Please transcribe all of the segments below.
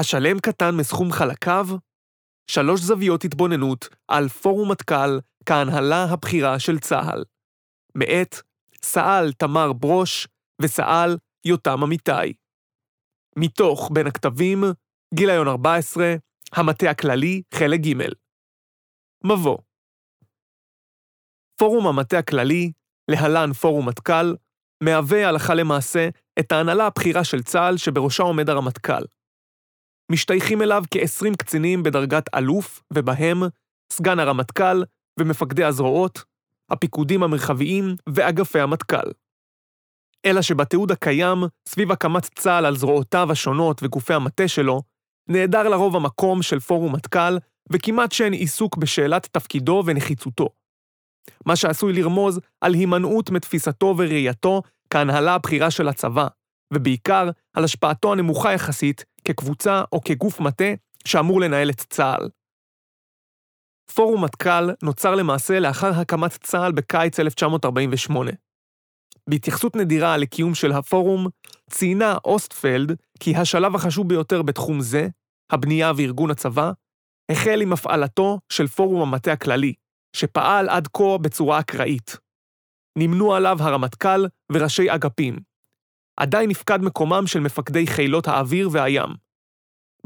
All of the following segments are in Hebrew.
השלם קטן מסכום חלקיו? שלוש זוויות התבוננות על פורום מטכ"ל כהנהלה הבכירה של צה"ל. מאת סא"ל תמר ברוש וסא"ל יותם אמיתי. מתוך בין הכתבים, גיליון 14, המטה הכללי, חלק ג'. מבוא פורום המטה הכללי, להלן פורום מטכ"ל, מהווה הלכה למעשה את ההנהלה הבכירה של צה"ל שבראשה עומד הרמטכ"ל. משתייכים אליו כ-20 קצינים בדרגת אלוף, ובהם סגן הרמטכ"ל ומפקדי הזרועות, הפיקודים המרחביים ואגפי המטכ"ל. אלא שבתיעוד הקיים, סביב הקמת צה"ל על זרועותיו השונות וגופי המטה שלו, נעדר לרוב המקום של פורום מטכ"ל, וכמעט שאין עיסוק בשאלת תפקידו ונחיצותו. מה שעשוי לרמוז על הימנעות מתפיסתו וראייתו כהנהלה הבכירה של הצבא, ובעיקר על השפעתו הנמוכה יחסית כקבוצה או כגוף מטה שאמור לנהל את צה"ל. פורום מטכ"ל נוצר למעשה לאחר הקמת צה"ל בקיץ 1948. בהתייחסות נדירה לקיום של הפורום, ציינה אוסטפלד כי השלב החשוב ביותר בתחום זה, הבנייה וארגון הצבא, החל עם הפעלתו של פורום המטה הכללי, שפעל עד כה בצורה אקראית. נמנו עליו הרמטכ"ל וראשי אגפים. עדיין נפקד מקומם של מפקדי חילות האוויר והים.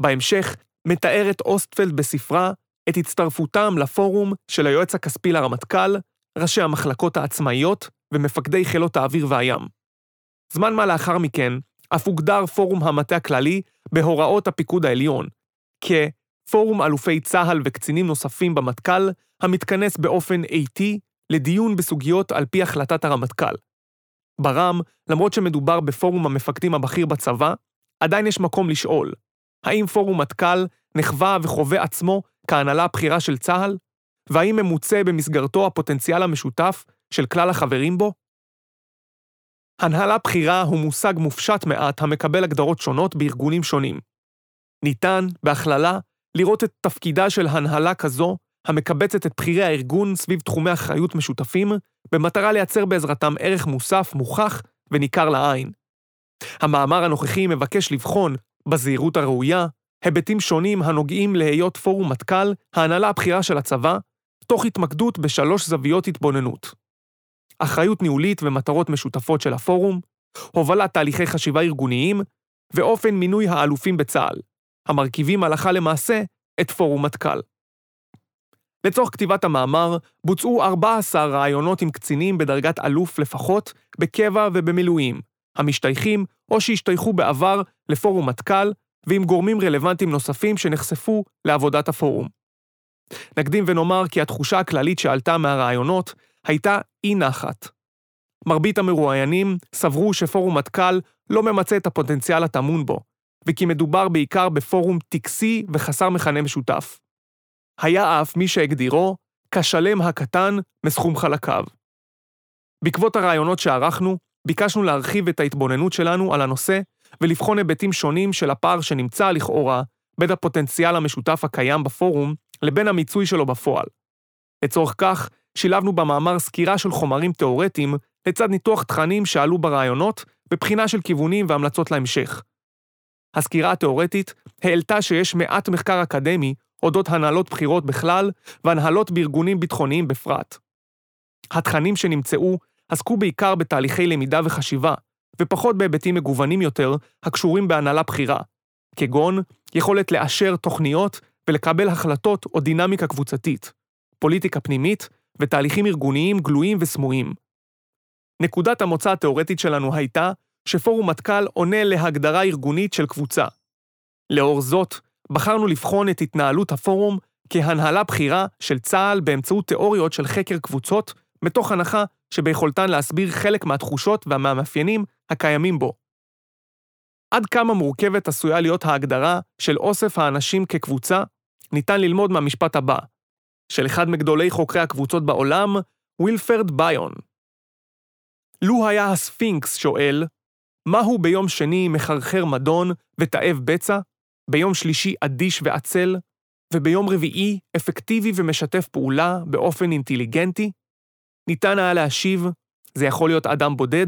בהמשך, מתארת אוסטפלד בספרה את הצטרפותם לפורום של היועץ הכספי לרמטכ"ל, ראשי המחלקות העצמאיות ומפקדי חילות האוויר והים. זמן מה לאחר מכן, אף הוגדר פורום המטה הכללי בהוראות הפיקוד העליון, כפורום אלופי צה"ל וקצינים נוספים במטכ"ל, המתכנס באופן איטי לדיון בסוגיות על פי החלטת הרמטכ"ל. ברם, למרות שמדובר בפורום המפקדים הבכיר בצבא, עדיין יש מקום לשאול, האם פורום מטכ"ל נחווה וחווה עצמו כהנהלה הבכירה של צה"ל? והאם ממוצה במסגרתו הפוטנציאל המשותף של כלל החברים בו? הנהלה בכירה הוא מושג מופשט מעט המקבל הגדרות שונות בארגונים שונים. ניתן, בהכללה, לראות את תפקידה של הנהלה כזו, המקבצת את בכירי הארגון סביב תחומי אחריות משותפים, במטרה לייצר בעזרתם ערך מוסף מוכח וניכר לעין. המאמר הנוכחי מבקש לבחון, בזהירות הראויה, היבטים שונים הנוגעים להיות פורום מטכ"ל, ההנהלה הבכירה של הצבא, תוך התמקדות בשלוש זוויות התבוננות. אחריות ניהולית ומטרות משותפות של הפורום, הובלת תהליכי חשיבה ארגוניים, ואופן מינוי האלופים בצה"ל, המרכיבים הלכה למעשה את פורום מטכ"ל. לצורך כתיבת המאמר, בוצעו 14 ראיונות עם קצינים בדרגת אלוף לפחות, בקבע ובמילואים, המשתייכים או שהשתייכו בעבר לפורום מטכ"ל, ועם גורמים רלוונטיים נוספים שנחשפו לעבודת הפורום. נקדים ונאמר כי התחושה הכללית שעלתה מהראיונות הייתה אי נחת. מרבית המרואיינים סברו שפורום מטכ"ל לא ממצה את הפוטנציאל הטמון בו, וכי מדובר בעיקר בפורום טקסי וחסר מכנה משותף. היה אף מי שהגדירו כשלם הקטן מסכום חלקיו. בעקבות הראיונות שערכנו, ביקשנו להרחיב את ההתבוננות שלנו על הנושא ולבחון היבטים שונים של הפער שנמצא לכאורה בין הפוטנציאל המשותף הקיים בפורום לבין המיצוי שלו בפועל. לצורך כך, שילבנו במאמר סקירה של חומרים תאורטיים לצד ניתוח תכנים שעלו ברעיונות ובחינה של כיוונים והמלצות להמשך. הסקירה התאורטית העלתה שיש מעט מחקר אקדמי אודות הנהלות בחירות בכלל והנהלות בארגונים ביטחוניים בפרט. התכנים שנמצאו עסקו בעיקר בתהליכי למידה וחשיבה, ופחות בהיבטים מגוונים יותר הקשורים בהנהלה בכירה, כגון יכולת לאשר תוכניות ולקבל החלטות או דינמיקה קבוצתית, פוליטיקה פנימית ותהליכים ארגוניים גלויים וסמויים. נקודת המוצא התאורטית שלנו הייתה שפורום מטכ"ל עונה להגדרה ארגונית של קבוצה. לאור זאת, בחרנו לבחון את התנהלות הפורום כהנהלה בכירה של צה"ל באמצעות תיאוריות של חקר קבוצות, מתוך הנחה שביכולתן להסביר חלק מהתחושות והמאפיינים הקיימים בו. עד כמה מורכבת עשויה להיות ההגדרה של אוסף האנשים כקבוצה, ניתן ללמוד מהמשפט הבא, של אחד מגדולי חוקרי הקבוצות בעולם, וילפרד ביון. לו היה הספינקס שואל, מהו ביום שני מחרחר מדון ותאב בצע, ביום שלישי אדיש ועצל, וביום רביעי אפקטיבי ומשתף פעולה באופן אינטליגנטי? ניתן היה להשיב, זה יכול להיות אדם בודד,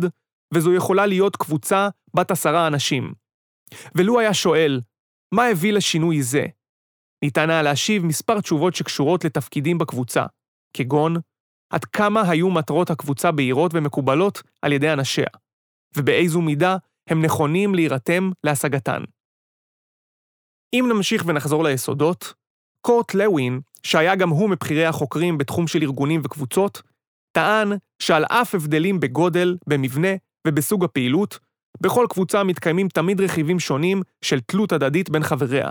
וזו יכולה להיות קבוצה בת עשרה אנשים. ולו היה שואל, מה הביא לשינוי זה? ניתן היה להשיב מספר תשובות שקשורות לתפקידים בקבוצה, כגון עד כמה היו מטרות הקבוצה בהירות ומקובלות על ידי אנשיה, ובאיזו מידה הם נכונים להירתם להשגתן. אם נמשיך ונחזור ליסודות, קורט לוין, שהיה גם הוא מבכירי החוקרים בתחום של ארגונים וקבוצות, טען שעל אף הבדלים בגודל, במבנה ובסוג הפעילות, בכל קבוצה מתקיימים תמיד רכיבים שונים של תלות הדדית בין חבריה.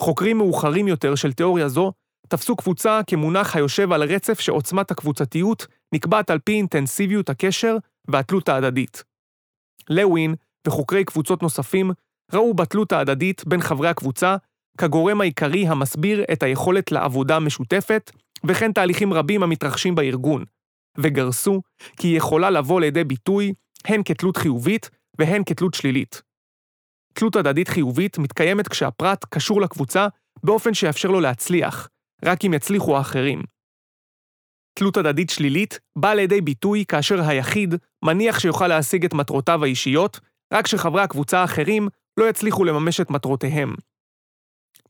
חוקרים מאוחרים יותר של תיאוריה זו תפסו קבוצה כמונח היושב על רצף שעוצמת הקבוצתיות נקבעת על פי אינטנסיביות הקשר והתלות ההדדית. לוין וחוקרי קבוצות נוספים ראו בתלות ההדדית בין חברי הקבוצה כגורם העיקרי המסביר את היכולת לעבודה משותפת, וכן תהליכים רבים המתרחשים בארגון, וגרסו כי היא יכולה לבוא לידי ביטוי הן כתלות חיובית והן כתלות שלילית. תלות הדדית חיובית מתקיימת כשהפרט קשור לקבוצה באופן שיאפשר לו להצליח, רק אם יצליחו האחרים. תלות הדדית שלילית באה לידי ביטוי כאשר היחיד מניח שיוכל להשיג את מטרותיו האישיות, רק כשחברי הקבוצה האחרים לא יצליחו לממש את מטרותיהם.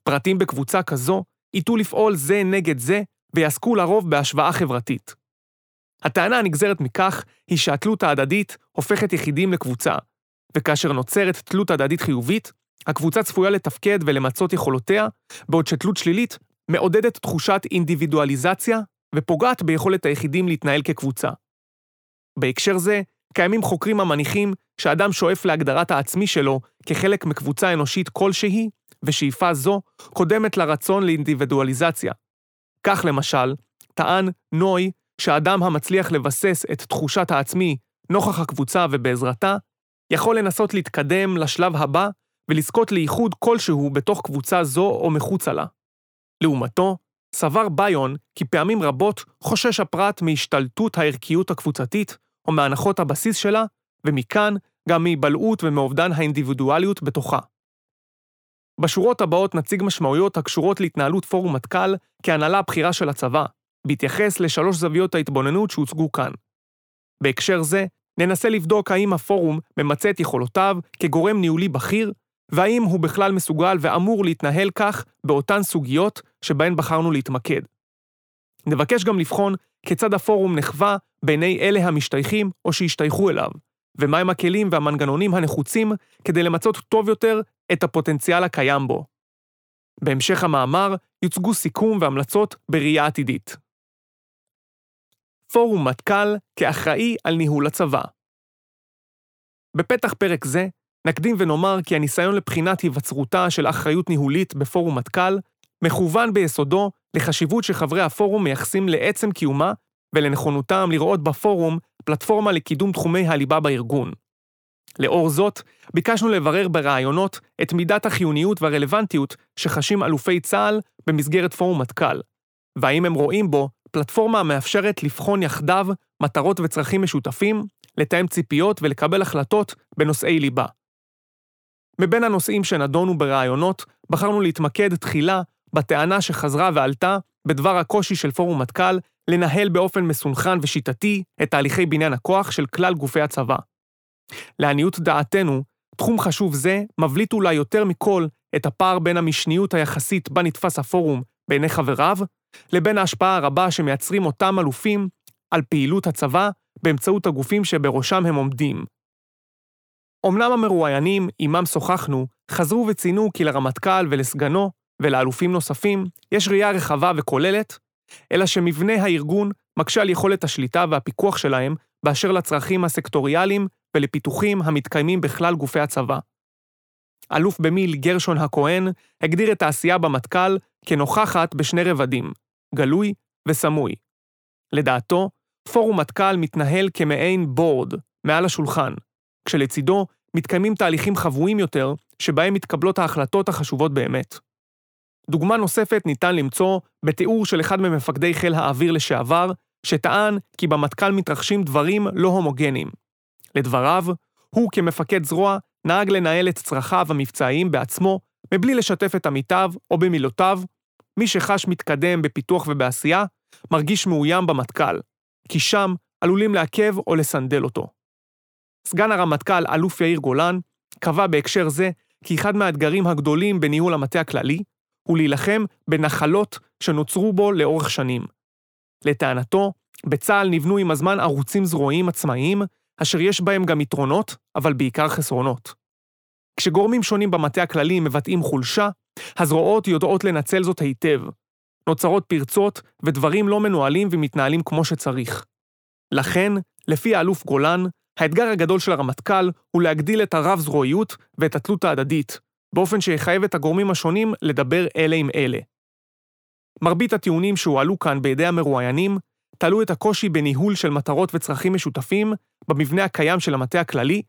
פרטים בקבוצה כזו ייטו לפעול זה נגד זה ויעסקו לרוב בהשוואה חברתית. הטענה הנגזרת מכך היא שהתלות ההדדית הופכת יחידים לקבוצה, וכאשר נוצרת תלות הדדית חיובית, הקבוצה צפויה לתפקד ולמצות יכולותיה, בעוד שתלות שלילית מעודדת תחושת אינדיבידואליזציה ופוגעת ביכולת היחידים להתנהל כקבוצה. בהקשר זה, קיימים חוקרים המניחים שאדם שואף להגדרת העצמי שלו כחלק מקבוצה אנושית כלשהי, ושאיפה זו קודמת לרצון לאינדיבידואליזציה. כך למשל, טען נוי שהאדם המצליח לבסס את תחושת העצמי נוכח הקבוצה ובעזרתה, יכול לנסות להתקדם לשלב הבא ולזכות לאיחוד כלשהו בתוך קבוצה זו או מחוצה לה. לעומתו, סבר ביון כי פעמים רבות חושש הפרט מהשתלטות הערכיות הקבוצתית או מהנחות הבסיס שלה, ומכאן גם מהיבלעות ומאובדן האינדיבידואליות בתוכה. בשורות הבאות נציג משמעויות הקשורות להתנהלות פורום מטכ"ל כהנהלה הבכירה של הצבא, בהתייחס לשלוש זוויות ההתבוננות שהוצגו כאן. בהקשר זה, ננסה לבדוק האם הפורום ממצה את יכולותיו כגורם ניהולי בכיר, והאם הוא בכלל מסוגל ואמור להתנהל כך באותן סוגיות שבהן בחרנו להתמקד. נבקש גם לבחון כיצד הפורום נחווה בעיני אלה המשתייכים או שהשתייכו אליו, ומהם הכלים והמנגנונים הנחוצים כדי למצות טוב יותר את הפוטנציאל הקיים בו. בהמשך המאמר יוצגו סיכום והמלצות בראייה עתידית. פורום מטכ"ל כאחראי על ניהול הצבא. בפתח פרק זה, נקדים ונאמר כי הניסיון לבחינת היווצרותה של אחריות ניהולית בפורום מטכ"ל מכוון ביסודו לחשיבות שחברי הפורום מייחסים לעצם קיומה ולנכונותם לראות בפורום פלטפורמה לקידום תחומי הליבה בארגון. לאור זאת, ביקשנו לברר ברעיונות את מידת החיוניות והרלוונטיות שחשים אלופי צה"ל במסגרת פורום מטכ"ל, והאם הם רואים בו פלטפורמה המאפשרת לבחון יחדיו מטרות וצרכים משותפים, לתאם ציפיות ולקבל החלטות בנושאי ליבה. מבין הנושאים שנדונו ברעיונות, בחרנו להתמקד תחילה בטענה שחזרה ועלתה בדבר הקושי של פורום מטכ"ל לנהל באופן מסונכן ושיטתי את תהליכי בניין הכוח של כלל גופי הצבא. לעניות דעתנו, תחום חשוב זה מבליט אולי יותר מכל את הפער בין המשניות היחסית בה נתפס הפורום בעיני חבריו, לבין ההשפעה הרבה שמייצרים אותם אלופים על פעילות הצבא באמצעות הגופים שבראשם הם עומדים. אמנם המרואיינים, עמם שוחחנו, חזרו וציינו כי לרמטכ"ל ולסגנו ולאלופים נוספים יש ראייה רחבה וכוללת, אלא שמבנה הארגון מקשה על יכולת השליטה והפיקוח שלהם באשר לצרכים הסקטוריאליים ולפיתוחים המתקיימים בכלל גופי הצבא. אלוף במיל גרשון הכהן הגדיר את העשייה במטכ"ל כנוכחת בשני רבדים, גלוי וסמוי. לדעתו, פורום מטכ"ל מתנהל כמעין בורד, מעל השולחן, כשלצידו מתקיימים תהליכים חבויים יותר, שבהם מתקבלות ההחלטות החשובות באמת. דוגמה נוספת ניתן למצוא בתיאור של אחד ממפקדי חיל האוויר לשעבר, שטען כי במטכ"ל מתרחשים דברים לא הומוגניים. לדבריו, הוא כמפקד זרוע נהג לנהל את צרכיו המבצעיים בעצמו, מבלי לשתף את עמיתיו, או במילותיו, מי שחש מתקדם בפיתוח ובעשייה, מרגיש מאוים במטכ"ל, כי שם עלולים לעכב או לסנדל אותו. סגן הרמטכ"ל, אלוף יאיר גולן, קבע בהקשר זה כי אחד מהאתגרים הגדולים בניהול המטה הכללי הוא להילחם בנחלות שנוצרו בו לאורך שנים. לטענתו, בצה"ל נבנו עם הזמן ערוצים זרועיים עצמאיים, אשר יש בהם גם יתרונות, אבל בעיקר חסרונות. כשגורמים שונים במטה הכללי מבטאים חולשה, הזרועות יודעות לנצל זאת היטב. נוצרות פרצות ודברים לא מנוהלים ומתנהלים כמו שצריך. לכן, לפי האלוף גולן, האתגר הגדול של הרמטכ"ל הוא להגדיל את הרב-זרועיות ואת התלות ההדדית, באופן שיחייב את הגורמים השונים לדבר אלה עם אלה. מרבית הטיעונים שהועלו כאן בידי המרואיינים תלו את הקושי בניהול של מטרות וצרכים משותפים במבנה הקיים של המטה הכללי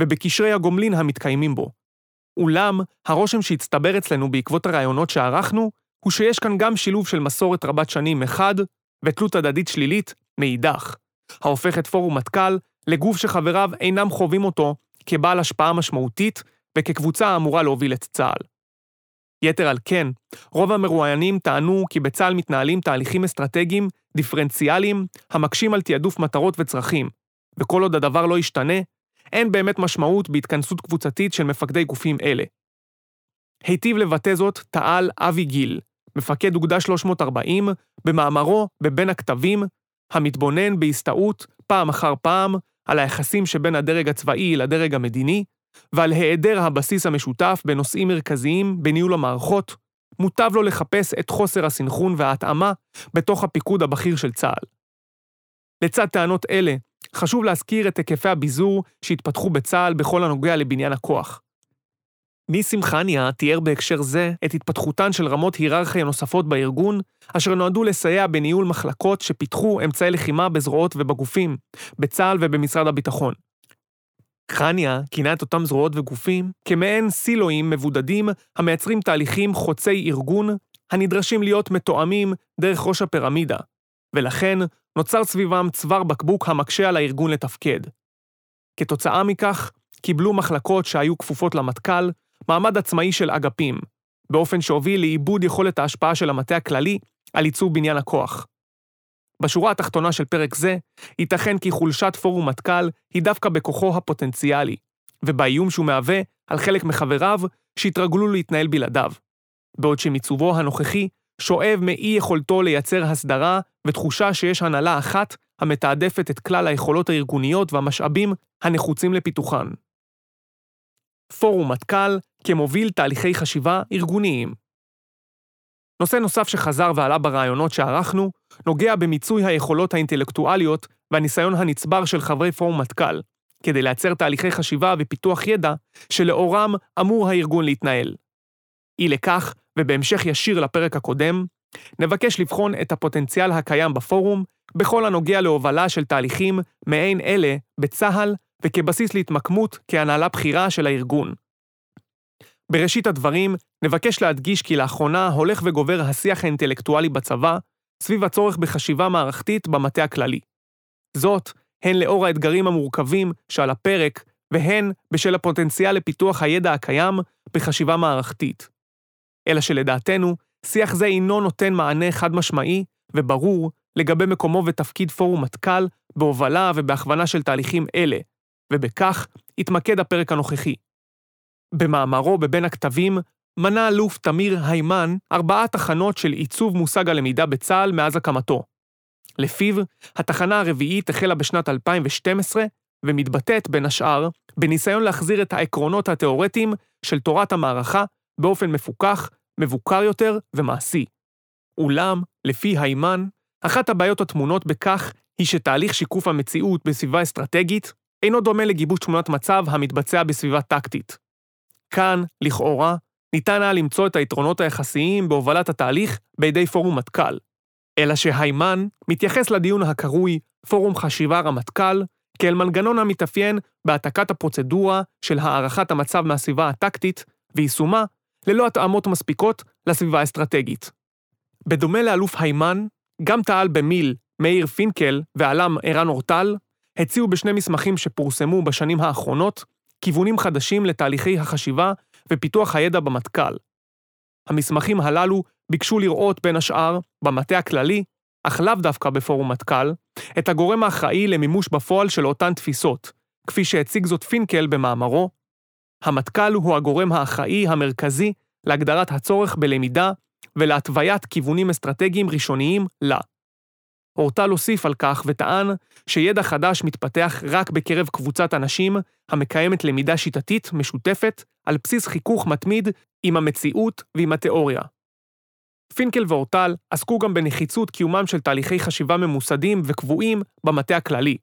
ובקשרי הגומלין המתקיימים בו. אולם, הרושם שהצטבר אצלנו בעקבות הראיונות שערכנו, הוא שיש כאן גם שילוב של מסורת רבת שנים מחד, ותלות הדדית שלילית מאידך, ההופך את פורום מטכ"ל לגוף שחבריו אינם חווים אותו כבעל השפעה משמעותית וכקבוצה האמורה להוביל את צה"ל. יתר על כן, רוב המרואיינים טענו כי בצה"ל מתנהלים תהליכים אסטרטגיים דיפרנציאליים המקשים על תעדוף מטרות וצרכים, וכל עוד הדבר לא ישתנה, אין באמת משמעות בהתכנסות קבוצתית של מפקדי גופים אלה. היטיב לבטא זאת תעל אבי גיל, מפקד אוגדה 340, במאמרו בבין הכתבים, המתבונן בהסתאות פעם אחר פעם על היחסים שבין הדרג הצבאי לדרג המדיני, ועל היעדר הבסיס המשותף בנושאים מרכזיים בניהול המערכות, מוטב לו לחפש את חוסר הסנכרון וההתאמה בתוך הפיקוד הבכיר של צה"ל. לצד טענות אלה, חשוב להזכיר את היקפי הביזור שהתפתחו בצה"ל בכל הנוגע לבניין הכוח. ניסים חניה תיאר בהקשר זה את התפתחותן של רמות היררכיה נוספות בארגון, אשר נועדו לסייע בניהול מחלקות שפיתחו אמצעי לחימה בזרועות ובגופים, בצה"ל ובמשרד הביטחון. חניה כינה את אותם זרועות וגופים כמעין סילואים מבודדים המייצרים תהליכים חוצי ארגון, הנדרשים להיות מתואמים דרך ראש הפירמידה, ולכן נוצר סביבם צוואר בקבוק המקשה על הארגון לתפקד. כתוצאה מכך, קיבלו מחלקות שהיו כפופות למטכ"ל מעמד עצמאי של אגפים, באופן שהוביל לאיבוד יכולת ההשפעה של המטה הכללי על ייצור בניין הכוח. בשורה התחתונה של פרק זה, ייתכן כי חולשת פורום מטכ"ל היא דווקא בכוחו הפוטנציאלי, ובאיום שהוא מהווה על חלק מחבריו שהתרגלו להתנהל בלעדיו. בעוד שמיצובו הנוכחי שואב מאי יכולתו לייצר הסדרה ותחושה שיש הנהלה אחת המתעדפת את כלל היכולות הארגוניות והמשאבים הנחוצים לפיתוחן. פורום מטכ"ל כמוביל תהליכי חשיבה ארגוניים. נושא נוסף שחזר ועלה ברעיונות שערכנו, נוגע במיצוי היכולות האינטלקטואליות והניסיון הנצבר של חברי פורום מטכ"ל, כדי לייצר תהליכי חשיבה ופיתוח ידע שלאורם אמור הארגון להתנהל. אי לכך, ובהמשך ישיר לפרק הקודם, נבקש לבחון את הפוטנציאל הקיים בפורום בכל הנוגע להובלה של תהליכים מעין אלה בצה"ל וכבסיס להתמקמות כהנהלה בכירה של הארגון. בראשית הדברים, נבקש להדגיש כי לאחרונה הולך וגובר השיח האינטלקטואלי בצבא סביב הצורך בחשיבה מערכתית במטה הכללי. זאת, הן לאור האתגרים המורכבים שעל הפרק, והן בשל הפוטנציאל לפיתוח הידע הקיים בחשיבה מערכתית. אלא שלדעתנו, שיח זה אינו נותן מענה חד-משמעי וברור לגבי מקומו ותפקיד פורום מטכ"ל בהובלה ובהכוונה של תהליכים אלה, ובכך התמקד הפרק הנוכחי. במאמרו בבין הכתבים, מנה אלוף תמיר היימן ארבעה תחנות של עיצוב מושג הלמידה בצה"ל מאז הקמתו. לפיו, התחנה הרביעית החלה בשנת 2012, ומתבטאת, בין השאר, בניסיון להחזיר את העקרונות התאורטיים של תורת המערכה באופן מפוקח, מבוקר יותר ומעשי. אולם, לפי היימן, אחת הבעיות הטמונות בכך היא שתהליך שיקוף המציאות בסביבה אסטרטגית אינו דומה לגיבוש תמונת מצב המתבצע בסביבה טקטית. כאן, לכאורה, ניתן היה למצוא את היתרונות היחסיים בהובלת התהליך בידי פורום מטכ"ל. אלא שהיימן מתייחס לדיון הקרוי פורום חשיבה רמטכ"ל כאל מנגנון המתאפיין בהעתקת הפרוצדורה של הערכת המצב מהסביבה הטקטית ויישומה ללא התאמות מספיקות לסביבה האסטרטגית. בדומה לאלוף היימן, גם תעל במיל מאיר פינקל ועלם ערן אורטל הציעו בשני מסמכים שפורסמו בשנים האחרונות כיוונים חדשים לתהליכי החשיבה ופיתוח הידע במטכ"ל. המסמכים הללו ביקשו לראות בין השאר, במטה הכללי, אך לאו דווקא בפורום מטכ"ל, את הגורם האחראי למימוש בפועל של אותן תפיסות, כפי שהציג זאת פינקל במאמרו, המטכ"ל הוא הגורם האחראי המרכזי להגדרת הצורך בלמידה ולהתוויית כיוונים אסטרטגיים ראשוניים לה. אורטל הוסיף על כך וטען שידע חדש מתפתח רק בקרב קבוצת אנשים המקיימת למידה שיטתית משותפת על בסיס חיכוך מתמיד עם המציאות ועם התיאוריה. פינקל ואורטל עסקו גם בנחיצות קיומם של תהליכי חשיבה ממוסדים וקבועים במטה הכללי.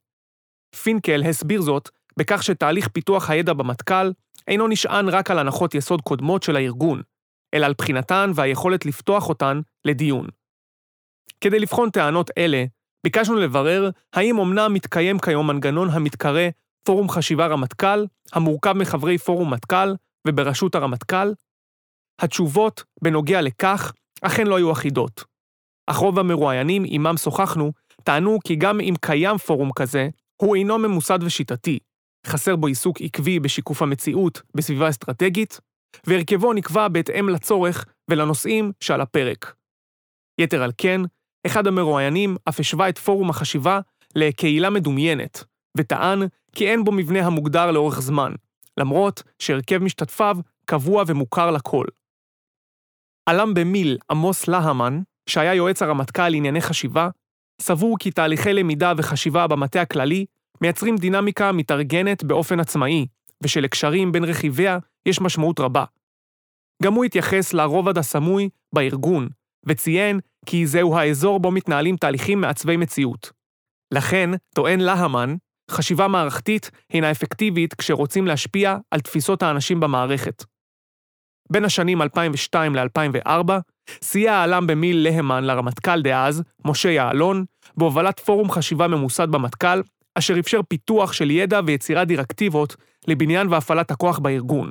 פינקל הסביר זאת בכך שתהליך פיתוח הידע במטכ"ל אינו נשען רק על הנחות יסוד קודמות של הארגון, אלא על בחינתן והיכולת לפתוח אותן לדיון. כדי לבחון טענות אלה, ביקשנו לברר האם אמנם מתקיים כיום מנגנון המתקרא פורום חשיבה רמטכ"ל, המורכב מחברי פורום מטכ"ל ובראשות הרמטכ"ל? התשובות בנוגע לכך אכן לא היו אחידות. אך רוב המרואיינים עמם שוחחנו טענו כי גם אם קיים פורום כזה, הוא אינו ממוסד ושיטתי, חסר בו עיסוק עקבי בשיקוף המציאות בסביבה אסטרטגית, והרכבו נקבע בהתאם לצורך ולנושאים שעל הפרק. יתר על כן, אחד המרואיינים אף השווה את פורום החשיבה לקהילה מדומיינת, וטען כי אין בו מבנה המוגדר לאורך זמן, למרות שהרכב משתתפיו קבוע ומוכר לכל. עלם במיל עמוס להמן, שהיה יועץ הרמטכ"ל לענייני חשיבה, סבור כי תהליכי למידה וחשיבה במטה הכללי מייצרים דינמיקה מתארגנת באופן עצמאי, ושלקשרים בין רכיביה יש משמעות רבה. גם הוא התייחס לרובד הסמוי בארגון, וציין כי זהו האזור בו מתנהלים תהליכים מעצבי מציאות. לכן, טוען להמן, חשיבה מערכתית הינה אפקטיבית כשרוצים להשפיע על תפיסות האנשים במערכת. בין השנים 2002 ל-2004, סייע העלם במיל להמן לרמטכ"ל דאז, משה יעלון, בהובלת פורום חשיבה ממוסד במטכ"ל, אשר אפשר פיתוח של ידע ויצירת דירקטיבות לבניין והפעלת הכוח בארגון.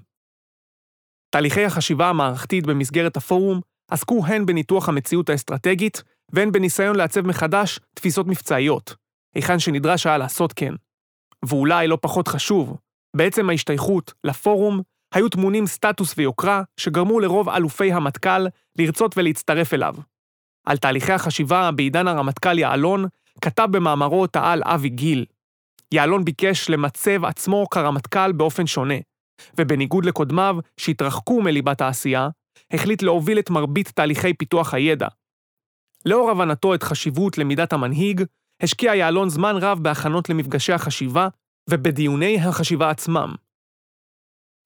תהליכי החשיבה המערכתית במסגרת הפורום עסקו הן בניתוח המציאות האסטרטגית, והן בניסיון לעצב מחדש תפיסות מבצעיות, היכן שנדרש היה לעשות כן. ואולי לא פחות חשוב, בעצם ההשתייכות לפורום היו טמונים סטטוס ויוקרה שגרמו לרוב אלופי המטכ"ל לרצות ולהצטרף אליו. על תהליכי החשיבה בעידן הרמטכ"ל יעלון, כתב במאמרו תעל אבי גיל. יעלון ביקש למצב עצמו כרמטכ"ל באופן שונה, ובניגוד לקודמיו שהתרחקו מליבת העשייה, החליט להוביל את מרבית תהליכי פיתוח הידע. לאור הבנתו את חשיבות למידת המנהיג, השקיע יעלון זמן רב בהכנות למפגשי החשיבה ובדיוני החשיבה עצמם.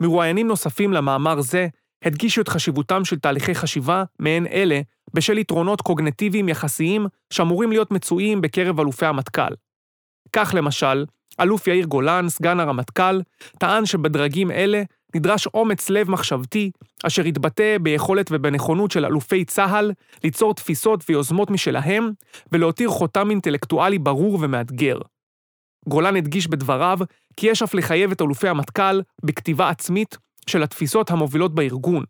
מרואיינים נוספים למאמר זה הדגישו את חשיבותם של תהליכי חשיבה מעין אלה בשל יתרונות קוגנטיביים יחסיים שאמורים להיות מצויים בקרב אלופי המטכ"ל. כך למשל, אלוף יאיר גולן, סגן הרמטכ"ל, טען שבדרגים אלה נדרש אומץ לב מחשבתי, אשר יתבטא ביכולת ובנכונות של אלופי צה"ל ליצור תפיסות ויוזמות משלהם, ולהותיר חותם אינטלקטואלי ברור ומאתגר. גולן הדגיש בדבריו כי יש אף לחייב את אלופי המטכ"ל בכתיבה עצמית של התפיסות המובילות בארגון,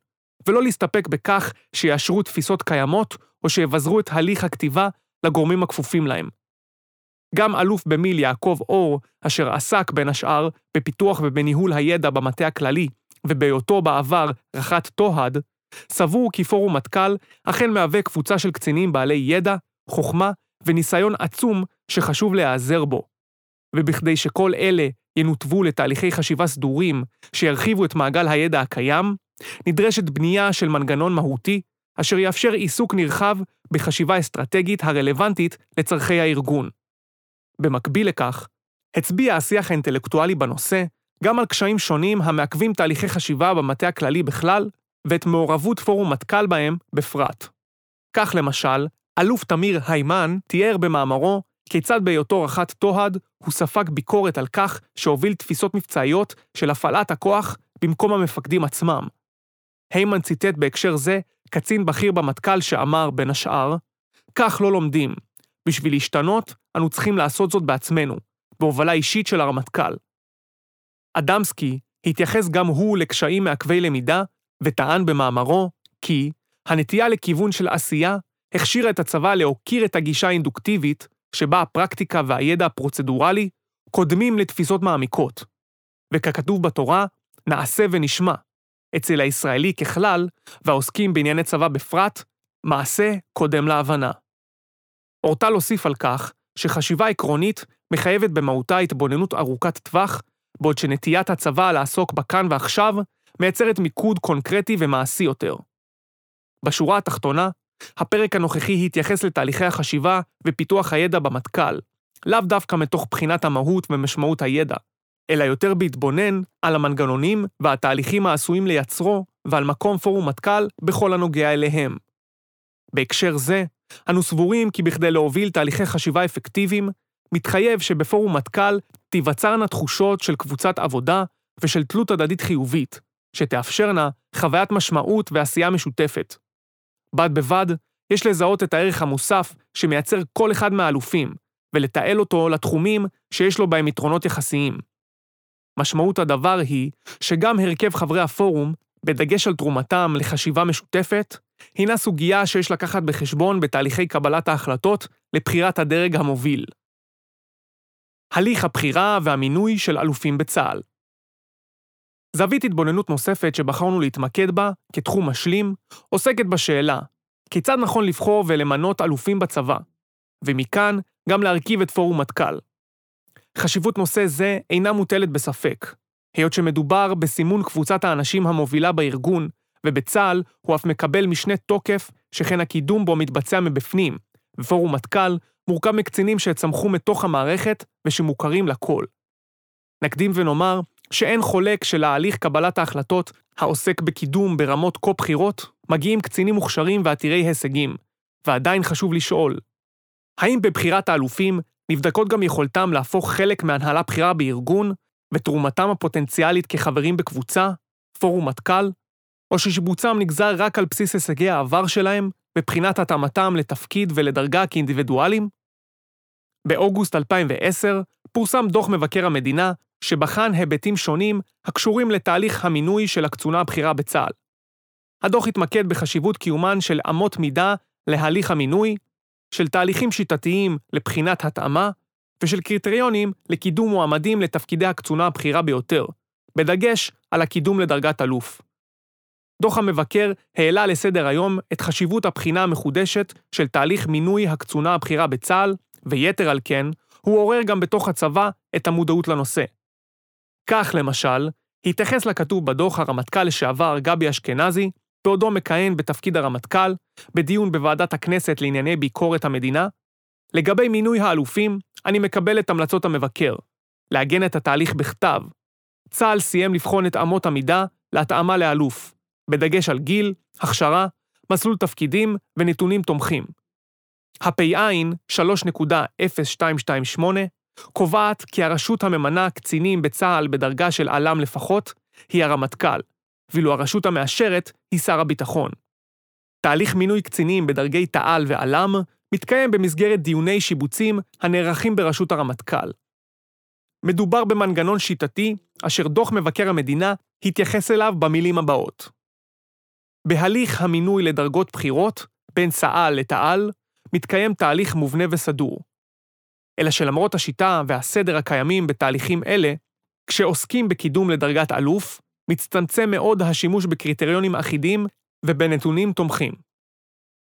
ולא להסתפק בכך שיאשרו תפיסות קיימות או שיבזרו את הליך הכתיבה לגורמים הכפופים להם. גם אלוף במיל יעקב אור, אשר עסק בין השאר בפיתוח ובניהול הידע במטה הכללי, ובהיותו בעבר רח"ט תוהד, סבור כי פורום מטכ"ל אכן מהווה קבוצה של קצינים בעלי ידע, חוכמה וניסיון עצום שחשוב להיעזר בו. ובכדי שכל אלה ינותבו לתהליכי חשיבה סדורים שירחיבו את מעגל הידע הקיים, נדרשת בנייה של מנגנון מהותי אשר יאפשר עיסוק נרחב בחשיבה אסטרטגית הרלוונטית לצורכי הארגון. במקביל לכך, הצביע השיח האינטלקטואלי בנושא גם על קשיים שונים המעכבים תהליכי חשיבה במטה הכללי בכלל, ואת מעורבות פורום מטכ"ל בהם בפרט. כך למשל, אלוף תמיר היימן תיאר במאמרו כיצד בהיותו רח"ט תוהד הוא ספג ביקורת על כך שהוביל תפיסות מבצעיות של הפעלת הכוח במקום המפקדים עצמם. היימן ציטט בהקשר זה קצין בכיר במטכ"ל שאמר, בין השאר, כך לא לומדים. בשביל להשתנות, אנו צריכים לעשות זאת בעצמנו, בהובלה אישית של הרמטכ"ל. אדמסקי התייחס גם הוא לקשיים מעכבי למידה, וטען במאמרו כי הנטייה לכיוון של עשייה הכשירה את הצבא להוקיר את הגישה האינדוקטיבית, שבה הפרקטיקה והידע הפרוצדורלי קודמים לתפיסות מעמיקות. וככתוב בתורה, נעשה ונשמע. אצל הישראלי ככלל, והעוסקים בענייני צבא בפרט, מעשה קודם להבנה. אורטל הוסיף על כך שחשיבה עקרונית מחייבת במהותה התבוננות ארוכת טווח בעוד שנטיית הצבא לעסוק בכאן ועכשיו מייצרת מיקוד קונקרטי ומעשי יותר. בשורה התחתונה, הפרק הנוכחי התייחס לתהליכי החשיבה ופיתוח הידע במטכ"ל, לאו דווקא מתוך בחינת המהות ומשמעות הידע, אלא יותר בהתבונן על המנגנונים והתהליכים העשויים לייצרו ועל מקום פורום מטכ"ל בכל הנוגע אליהם. בהקשר זה, אנו סבורים כי בכדי להוביל תהליכי חשיבה אפקטיביים, מתחייב שבפורום מטכ"ל תיווצרנה תחושות של קבוצת עבודה ושל תלות הדדית חיובית, שתאפשרנה חוויית משמעות ועשייה משותפת. בד בבד, יש לזהות את הערך המוסף שמייצר כל אחד מהאלופים, ולתעל אותו לתחומים שיש לו בהם יתרונות יחסיים. משמעות הדבר היא שגם הרכב חברי הפורום, בדגש על תרומתם לחשיבה משותפת, הינה סוגיה שיש לקחת בחשבון בתהליכי קבלת ההחלטות לבחירת הדרג המוביל. הליך הבחירה והמינוי של אלופים בצה"ל. זווית התבוננות נוספת שבחרנו להתמקד בה, כתחום משלים, עוסקת בשאלה כיצד נכון לבחור ולמנות אלופים בצבא, ומכאן גם להרכיב את פורום מטכ"ל. חשיבות נושא זה אינה מוטלת בספק, היות שמדובר בסימון קבוצת האנשים המובילה בארגון, ובצה"ל הוא אף מקבל משנה תוקף, שכן הקידום בו מתבצע מבפנים, ופורום מטכ"ל מורכב מקצינים שצמחו מתוך המערכת ושמוכרים לכל. נקדים ונאמר שאין חולק שלהליך קבלת ההחלטות העוסק בקידום ברמות כה בכירות, מגיעים קצינים מוכשרים ועתירי הישגים, ועדיין חשוב לשאול, האם בבחירת האלופים נבדקות גם יכולתם להפוך חלק מהנהלה בכירה בארגון, ותרומתם הפוטנציאלית כחברים בקבוצה, פורום מטכ"ל, או ששיבוצם נגזר רק על בסיס הישגי העבר שלהם, מבחינת התאמתם לתפקיד ולדרגה כאינדיבידואלים? באוגוסט 2010 פורסם דוח מבקר המדינה שבחן היבטים שונים הקשורים לתהליך המינוי של הקצונה הבכירה בצה"ל. הדוח התמקד בחשיבות קיומן של אמות מידה להליך המינוי, של תהליכים שיטתיים לבחינת התאמה, ושל קריטריונים לקידום מועמדים לתפקידי הקצונה הבכירה ביותר, בדגש על הקידום לדרגת אלוף. דוח המבקר העלה לסדר היום את חשיבות הבחינה המחודשת של תהליך מינוי הקצונה הבכירה בצה"ל, ויתר על כן, הוא עורר גם בתוך הצבא את המודעות לנושא. כך, למשל, התייחס לכתוב בדוח הרמטכ"ל לשעבר גבי אשכנזי, בעודו מכהן בתפקיד הרמטכ"ל, בדיון בוועדת הכנסת לענייני ביקורת המדינה, לגבי מינוי האלופים, אני מקבל את המלצות המבקר, לעגן את התהליך בכתב. צה"ל סיים לבחון את אמות המידה להתאמה לאלוף, בדגש על גיל, הכשרה, מסלול תפקידים ונתונים תומכים. הפ"ע 3.0228 קובעת כי הרשות הממנה קצינים בצה"ל בדרגה של על"ם לפחות היא הרמטכ"ל, ואילו הרשות המאשרת היא שר הביטחון. תהליך מינוי קצינים בדרגי תע"ל ועל"ם מתקיים במסגרת דיוני שיבוצים הנערכים ברשות הרמטכ"ל. מדובר במנגנון שיטתי, אשר דוח מבקר המדינה התייחס אליו במילים הבאות. בהליך המינוי לדרגות בחירות, בין צה"ל לתע"ל, מתקיים תהליך מובנה וסדור. אלא שלמרות השיטה והסדר הקיימים בתהליכים אלה, כשעוסקים בקידום לדרגת אלוף, מצטמצם מאוד השימוש בקריטריונים אחידים ובנתונים תומכים.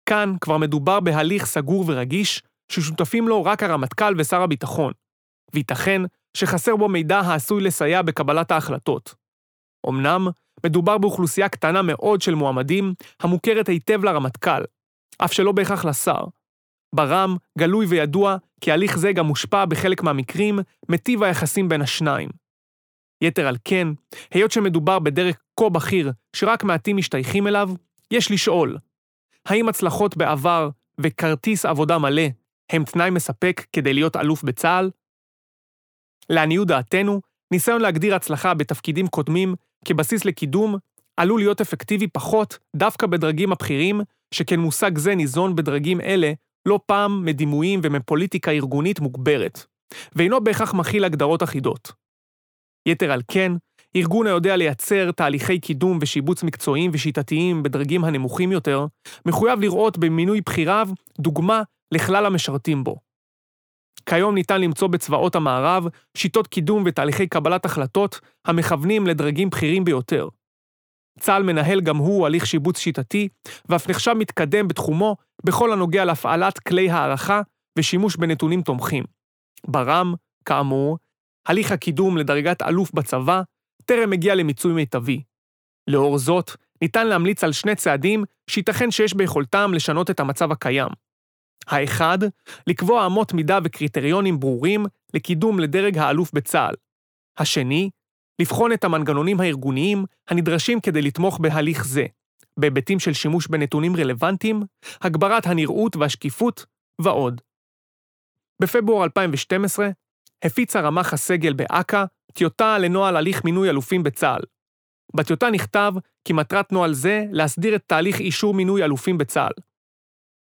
כאן כבר מדובר בהליך סגור ורגיש, ששותפים לו רק הרמטכ"ל ושר הביטחון, וייתכן שחסר בו מידע העשוי לסייע בקבלת ההחלטות. אמנם, מדובר באוכלוסייה קטנה מאוד של מועמדים, המוכרת היטב לרמטכ"ל, אף שלא בהכרח לשר. ברם, גלוי וידוע כי הליך זה גם מושפע בחלק מהמקרים מטיב היחסים בין השניים. יתר על כן, היות שמדובר בדרג כה בכיר שרק מעטים משתייכים אליו, יש לשאול, האם הצלחות בעבר וכרטיס עבודה מלא הם תנאי מספק כדי להיות אלוף בצה"ל? לעניות דעתנו, ניסיון להגדיר הצלחה בתפקידים קודמים כבסיס לקידום עלול להיות אפקטיבי פחות דווקא בדרגים הבכירים, שכן מושג זה ניזון בדרגים אלה לא פעם מדימויים ומפוליטיקה ארגונית מוגברת, ואינו בהכרח מכיל הגדרות אחידות. יתר על כן, ארגון היודע לייצר תהליכי קידום ושיבוץ מקצועיים ושיטתיים בדרגים הנמוכים יותר, מחויב לראות במינוי בחיריו דוגמה לכלל המשרתים בו. כיום ניתן למצוא בצבאות המערב שיטות קידום ותהליכי קבלת החלטות המכוונים לדרגים בכירים ביותר. צה"ל מנהל גם הוא הליך שיבוץ שיטתי, ואף נחשב מתקדם בתחומו בכל הנוגע להפעלת כלי הערכה ושימוש בנתונים תומכים. ברם, כאמור, הליך הקידום לדרגת אלוף בצבא טרם הגיע למיצוי מיטבי. לאור זאת, ניתן להמליץ על שני צעדים שייתכן שיש ביכולתם לשנות את המצב הקיים. האחד, לקבוע אמות מידה וקריטריונים ברורים לקידום לדרג האלוף בצה"ל. השני, לבחון את המנגנונים הארגוניים הנדרשים כדי לתמוך בהליך זה, בהיבטים של שימוש בנתונים רלוונטיים, הגברת הנראות והשקיפות ועוד. בפברואר 2012 הפיצה רמ"ח הסגל באכ"א טיוטה לנוהל הליך מינוי אלופים בצה"ל. בטיוטה נכתב כי מטרת נוהל זה להסדיר את תהליך אישור מינוי אלופים בצה"ל.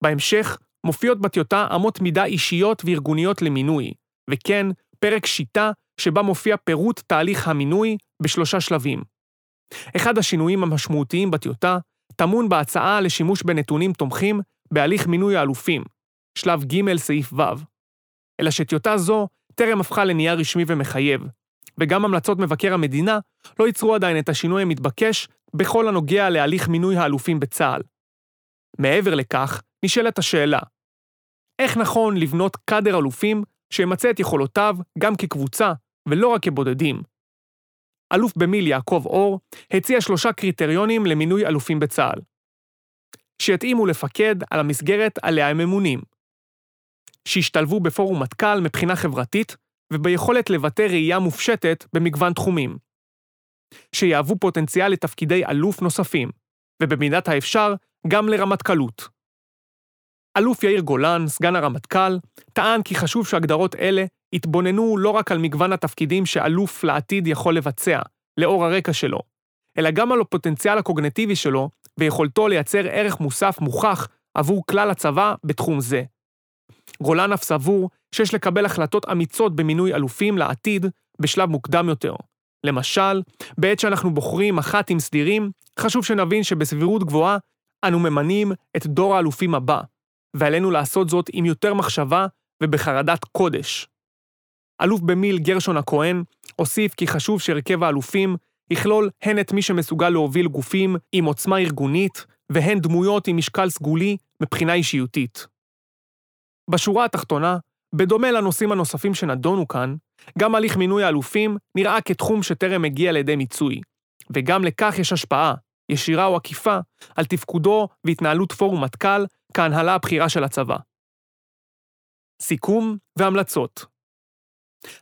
בהמשך, מופיעות בטיוטה אמות מידה אישיות וארגוניות למינוי, וכן פרק שיטה שבה מופיע פירוט תהליך המינוי בשלושה שלבים. אחד השינויים המשמעותיים בטיוטה טמון בהצעה לשימוש בנתונים תומכים בהליך מינוי האלופים, שלב ג' סעיף ו'. אלא שטיוטה זו טרם הפכה לנייר רשמי ומחייב, וגם המלצות מבקר המדינה לא ייצרו עדיין את השינוי המתבקש בכל הנוגע להליך מינוי האלופים בצה"ל. מעבר לכך, נשאלת השאלה, איך נכון לבנות קאדר אלופים שימצה את יכולותיו גם כקבוצה ולא רק כבודדים? אלוף במיל יעקב אור הציע שלושה קריטריונים למינוי אלופים בצה"ל. שיתאימו לפקד על המסגרת עליה הם ממונים. שישתלבו בפורום מטכ"ל מבחינה חברתית וביכולת לבטא ראייה מופשטת במגוון תחומים. שיהוו פוטנציאל לתפקידי אלוף נוספים, ובמידת האפשר, גם לרמטכ"לות. אלוף יאיר גולן, סגן הרמטכ"ל, טען כי חשוב שהגדרות אלה יתבוננו לא רק על מגוון התפקידים שאלוף לעתיד יכול לבצע, לאור הרקע שלו, אלא גם על הפוטנציאל הקוגנטיבי שלו ויכולתו לייצר ערך מוסף מוכח עבור כלל הצבא בתחום זה. גולן אף סבור שיש לקבל החלטות אמיצות במינוי אלופים לעתיד בשלב מוקדם יותר. למשל, בעת שאנחנו בוחרים מח"טים סדירים, חשוב שנבין שבסבירות גבוהה אנו ממנים את דור האלופים הבא, ועלינו לעשות זאת עם יותר מחשבה ובחרדת קודש. אלוף במיל גרשון הכהן הוסיף כי חשוב שהרכב האלופים יכלול הן את מי שמסוגל להוביל גופים עם עוצמה ארגונית, והן דמויות עם משקל סגולי מבחינה אישיותית. בשורה התחתונה, בדומה לנושאים הנוספים שנדונו כאן, גם הליך מינוי האלופים נראה כתחום שטרם הגיע לידי מיצוי, וגם לכך יש השפעה, ישירה או עקיפה, על תפקודו והתנהלות פורום מטכ"ל כהנהלה הבכירה של הצבא. סיכום והמלצות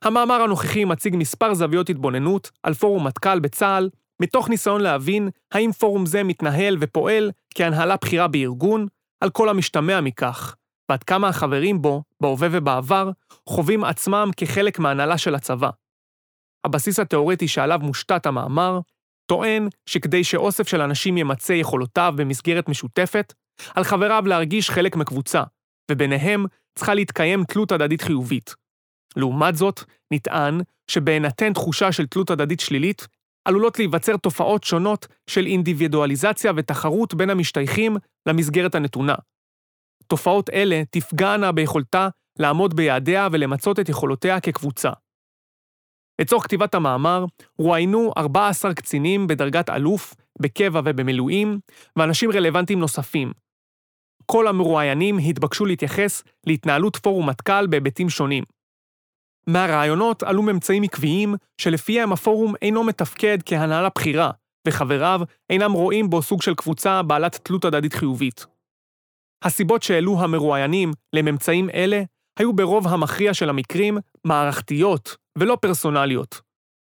המאמר הנוכחי מציג מספר זוויות התבוננות על פורום מטכ"ל בצה"ל, מתוך ניסיון להבין האם פורום זה מתנהל ופועל כהנהלה בכירה בארגון, על כל המשתמע מכך, ועד כמה החברים בו, בהווה ובעבר, חווים עצמם כחלק מההנהלה של הצבא. הבסיס התאורטי שעליו מושתת המאמר, טוען שכדי שאוסף של אנשים ימצה יכולותיו במסגרת משותפת, על חבריו להרגיש חלק מקבוצה, וביניהם צריכה להתקיים תלות הדדית חיובית. לעומת זאת, נטען שבהינתן תחושה של תלות הדדית שלילית, עלולות להיווצר תופעות שונות של אינדיבידואליזציה ותחרות בין המשתייכים למסגרת הנתונה. תופעות אלה תפגענה ביכולתה לעמוד ביעדיה ולמצות את יכולותיה כקבוצה. לצורך כתיבת המאמר, רואיינו 14 קצינים בדרגת אלוף, בקבע ובמילואים, ואנשים רלוונטיים נוספים. כל המרואיינים התבקשו להתייחס להתנהלות פורום מטכ"ל בהיבטים שונים. מהרעיונות עלו ממצאים עקביים שלפיהם הפורום אינו מתפקד כהנהלה בכירה, וחבריו אינם רואים בו סוג של קבוצה בעלת תלות הדדית חיובית. הסיבות שהעלו המרואיינים לממצאים אלה היו ברוב המכריע של המקרים מערכתיות ולא פרסונליות,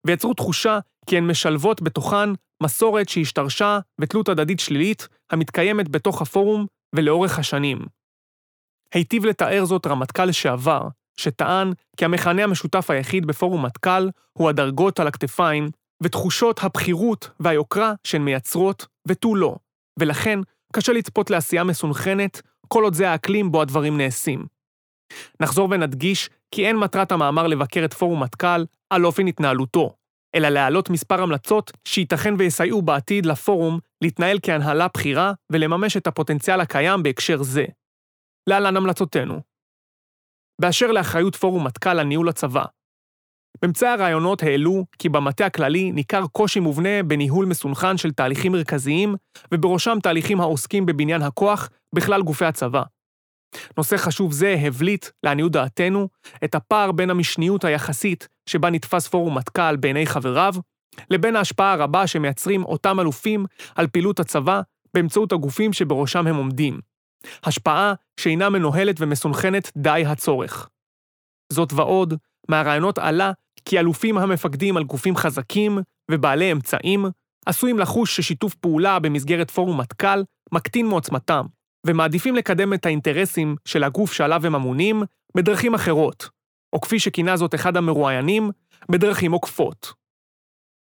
ויצרו תחושה כי הן משלבות בתוכן מסורת שהשתרשה ותלות הדדית שלילית המתקיימת בתוך הפורום ולאורך השנים. היטיב לתאר זאת רמטכ"ל לשעבר, שטען כי המכנה המשותף היחיד בפורום מטכ"ל הוא הדרגות על הכתפיים ותחושות הבכירות והיוקרה שהן מייצרות ותו לא, ולכן קשה לצפות לעשייה מסונכנת כל עוד זה האקלים בו הדברים נעשים. נחזור ונדגיש כי אין מטרת המאמר לבקר את פורום מטכ"ל על אופן התנהלותו, אלא להעלות מספר המלצות שייתכן ויסייעו בעתיד לפורום להתנהל כהנהלה בכירה ולממש את הפוטנציאל הקיים בהקשר זה. להלן המלצותינו. באשר לאחריות פורום מטכ"ל על ניהול הצבא. ממצאי הרעיונות העלו כי במטה הכללי ניכר קושי מובנה בניהול מסונכן של תהליכים מרכזיים, ובראשם תהליכים העוסקים בבניין הכוח בכלל גופי הצבא. נושא חשוב זה הבליט, לעניות דעתנו, את הפער בין המשניות היחסית שבה נתפס פורום מטכ"ל בעיני חבריו, לבין ההשפעה הרבה שמייצרים אותם אלופים על פעילות הצבא באמצעות הגופים שבראשם הם עומדים. השפעה שאינה מנוהלת ומסונכנת די הצורך. זאת ועוד, מהרעיונות עלה כי אלופים המפקדים על גופים חזקים ובעלי אמצעים עשויים לחוש ששיתוף פעולה במסגרת פורום מטכ"ל מקטין מעוצמתם, ומעדיפים לקדם את האינטרסים של הגוף שעליו הם אמונים בדרכים אחרות, או כפי שכינה זאת אחד המרואיינים, בדרכים עוקפות.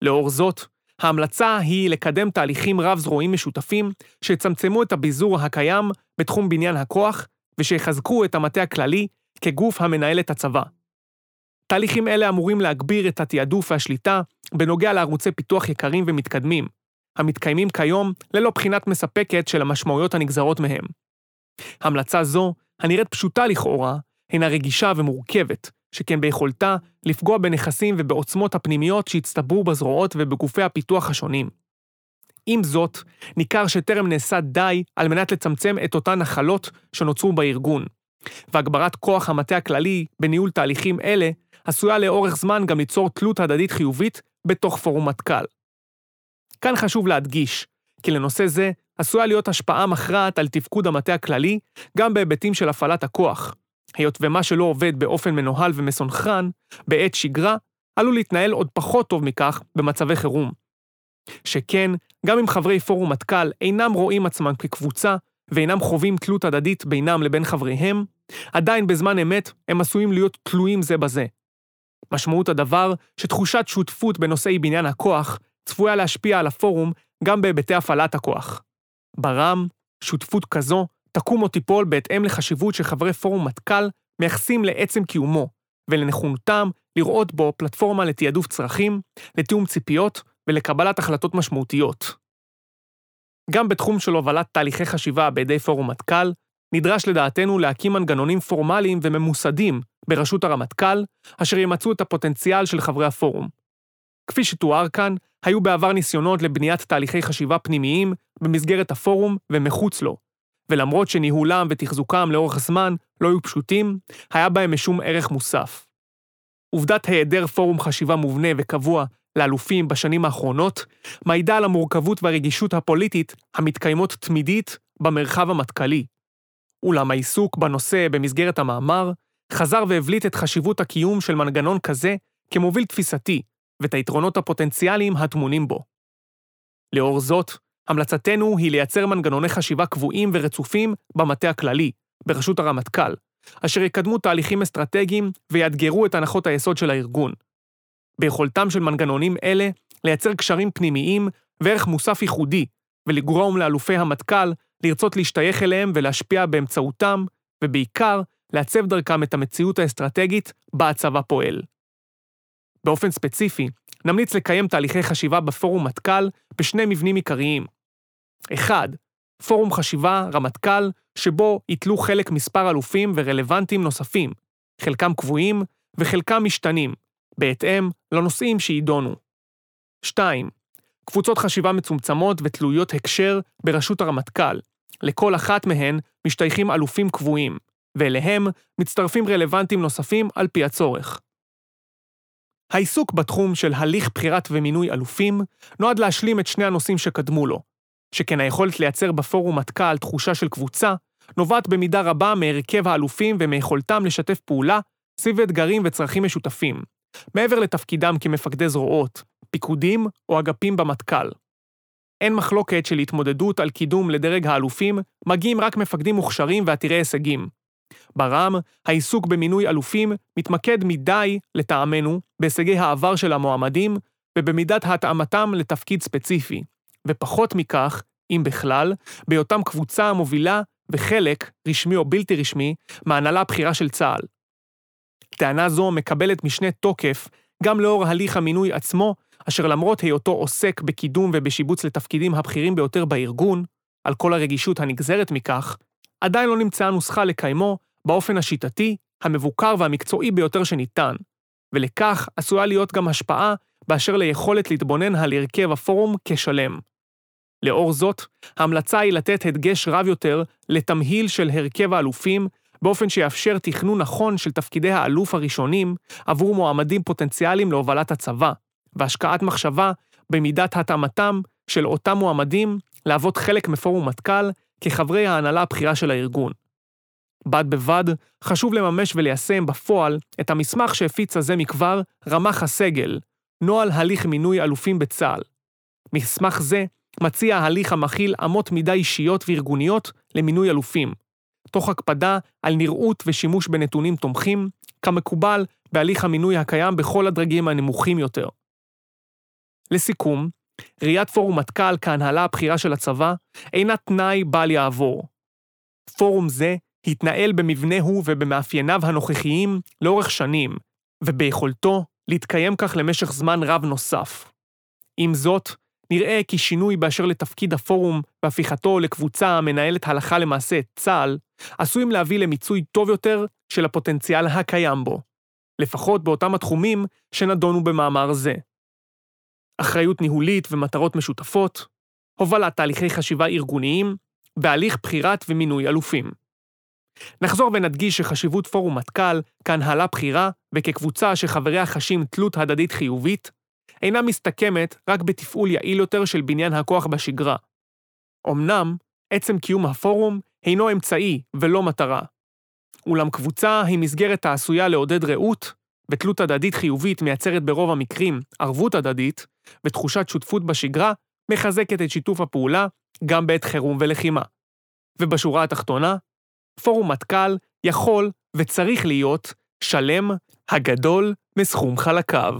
לאור זאת, ההמלצה היא לקדם תהליכים רב-זרועיים משותפים שיצמצמו את הביזור הקיים בתחום בניין הכוח ושיחזקו את המטה הכללי כגוף המנהל את הצבא. תהליכים אלה אמורים להגביר את התעדוף והשליטה בנוגע לערוצי פיתוח יקרים ומתקדמים, המתקיימים כיום ללא בחינת מספקת של המשמעויות הנגזרות מהם. המלצה זו, הנראית פשוטה לכאורה, הינה רגישה ומורכבת, שכן ביכולתה לפגוע בנכסים ובעוצמות הפנימיות שהצטברו בזרועות ובגופי הפיתוח השונים. עם זאת, ניכר שטרם נעשה די על מנת לצמצם את אותן נחלות שנוצרו בארגון, והגברת כוח המטה הכללי בניהול תהליכים אלה עשויה לאורך זמן גם ליצור תלות הדדית חיובית בתוך פורום מטכ"ל. כאן חשוב להדגיש, כי לנושא זה עשויה להיות השפעה מכרעת על תפקוד המטה הכללי, גם בהיבטים של הפעלת הכוח, היות ומה שלא עובד באופן מנוהל ומסונכרן, בעת שגרה, עלול להתנהל עוד פחות טוב מכך במצבי חירום. שכן, גם אם חברי פורום מטכ"ל אינם רואים עצמם כקבוצה, ואינם חווים תלות הדדית בינם לבין חבריהם, עדיין בזמן אמת הם עשויים להיות תלויים זה בזה. משמעות הדבר שתחושת שותפות בנושאי בניין הכוח צפויה להשפיע על הפורום גם בהיבטי הפעלת הכוח. ברם, שותפות כזו תקום או תיפול בהתאם לחשיבות שחברי פורום מטכ"ל מייחסים לעצם קיומו, ולנכונותם לראות בו פלטפורמה לתעדוף צרכים, לתיאום ציפיות ולקבלת החלטות משמעותיות. גם בתחום של הובלת תהליכי חשיבה בידי פורום מטכ"ל, נדרש לדעתנו להקים מנגנונים פורמליים וממוסדים בראשות הרמטכ"ל, אשר ימצאו את הפוטנציאל של חברי הפורום. כפי שתואר כאן, היו בעבר ניסיונות לבניית תהליכי חשיבה פנימיים במסגרת הפורום ומחוץ לו, ולמרות שניהולם ותחזוקם לאורך זמן לא היו פשוטים, היה בהם משום ערך מוסף. עובדת היעדר פורום חשיבה מובנה וקבוע לאלופים בשנים האחרונות, מעידה על המורכבות והרגישות הפוליטית המתקיימות תמידית במרחב המטכ"לי. אולם העיסוק בנושא במסגרת המאמר, חזר והבליט את חשיבות הקיום של מנגנון כזה כמוביל תפיסתי, ואת היתרונות הפוטנציאליים הטמונים בו. לאור זאת, המלצתנו היא לייצר מנגנוני חשיבה קבועים ורצופים במטה הכללי, בראשות הרמטכ"ל, אשר יקדמו תהליכים אסטרטגיים ויאתגרו את הנחות היסוד של הארגון. ביכולתם של מנגנונים אלה לייצר קשרים פנימיים וערך מוסף ייחודי, ולגרום לאלופי המטכ"ל לרצות להשתייך אליהם ולהשפיע באמצעותם, ובעיקר, לעצב דרכם את המציאות האסטרטגית בה הצבא פועל. באופן ספציפי, נמליץ לקיים תהליכי חשיבה בפורום מטכ"ל בשני מבנים עיקריים. 1. פורום חשיבה, רמטכ"ל, שבו ייטלו חלק מספר אלופים ורלוונטיים נוספים, חלקם קבועים וחלקם משתנים, בהתאם לנושאים שיידונו. 2. קבוצות חשיבה מצומצמות ותלויות הקשר בראשות הרמטכ"ל. לכל אחת מהן משתייכים אלופים קבועים, ואליהם מצטרפים רלוונטיים נוספים על פי הצורך. העיסוק בתחום של הליך בחירת ומינוי אלופים נועד להשלים את שני הנושאים שקדמו לו, שכן היכולת לייצר בפורום מטכ"ל תחושה של קבוצה, נובעת במידה רבה מהרכב האלופים ומיכולתם לשתף פעולה סביב אתגרים וצרכים משותפים, מעבר לתפקידם כמפקדי זרועות, פיקודים או אגפים במטכ"ל. אין מחלוקת של התמודדות על קידום לדרג האלופים מגיעים רק מפקדים מוכשרים ועתירי הישגים. ברם, העיסוק במינוי אלופים מתמקד מדי, לטעמנו, בהישגי העבר של המועמדים ובמידת התאמתם לתפקיד ספציפי, ופחות מכך, אם בכלל, בהיותם קבוצה המובילה וחלק, רשמי או בלתי רשמי, מההנהלה הבכירה של צה"ל. טענה זו מקבלת משנה תוקף גם לאור הליך המינוי עצמו, אשר למרות היותו עוסק בקידום ובשיבוץ לתפקידים הבכירים ביותר בארגון, על כל הרגישות הנגזרת מכך, עדיין לא נמצאה נוסחה לקיימו באופן השיטתי, המבוקר והמקצועי ביותר שניתן, ולכך עשויה להיות גם השפעה באשר ליכולת להתבונן על הרכב הפורום כשלם. לאור זאת, ההמלצה היא לתת הדגש רב יותר לתמהיל של הרכב האלופים, באופן שיאפשר תכנון נכון של תפקידי האלוף הראשונים עבור מועמדים פוטנציאליים להובלת הצבא, והשקעת מחשבה במידת התאמתם של אותם מועמדים להוות חלק מפורום מטכ"ל כחברי ההנהלה הבכירה של הארגון. בד בבד, חשוב לממש וליישם בפועל את המסמך שהפיץ זה מכבר רמ"ח הסגל, נוהל הליך מינוי אלופים בצה"ל. מסמך זה מציע הליך המכיל אמות מידה אישיות וארגוניות למינוי אלופים, תוך הקפדה על נראות ושימוש בנתונים תומכים, כמקובל בהליך המינוי הקיים בכל הדרגים הנמוכים יותר. לסיכום, ראיית פורום מטכ"ל כהנהלה הבכירה של הצבא אינה תנאי בל יעבור. פורום זה התנהל במבנהו ובמאפייניו הנוכחיים לאורך שנים, וביכולתו להתקיים כך למשך זמן רב נוסף. עם זאת, נראה כי שינוי באשר לתפקיד הפורום והפיכתו לקבוצה המנהלת הלכה למעשה את צה"ל, עשויים להביא למיצוי טוב יותר של הפוטנציאל הקיים בו, לפחות באותם התחומים שנדונו במאמר זה. אחריות ניהולית ומטרות משותפות, הובלת תהליכי חשיבה ארגוניים, בהליך בחירת ומינוי אלופים. נחזור ונדגיש שחשיבות פורום מטכ"ל כהנהלה בכירה וכקבוצה שחבריה חשים תלות הדדית חיובית, אינה מסתכמת רק בתפעול יעיל יותר של בניין הכוח בשגרה. אמנם, עצם קיום הפורום הינו אמצעי ולא מטרה. אולם קבוצה היא מסגרת העשויה לעודד רעות, ותלות הדדית חיובית מייצרת ברוב המקרים ערבות הדדית, ותחושת שותפות בשגרה מחזקת את שיתוף הפעולה גם בעת חירום ולחימה. ובשורה התחתונה, פורום מטכ"ל יכול וצריך להיות שלם, הגדול מסכום חלקיו.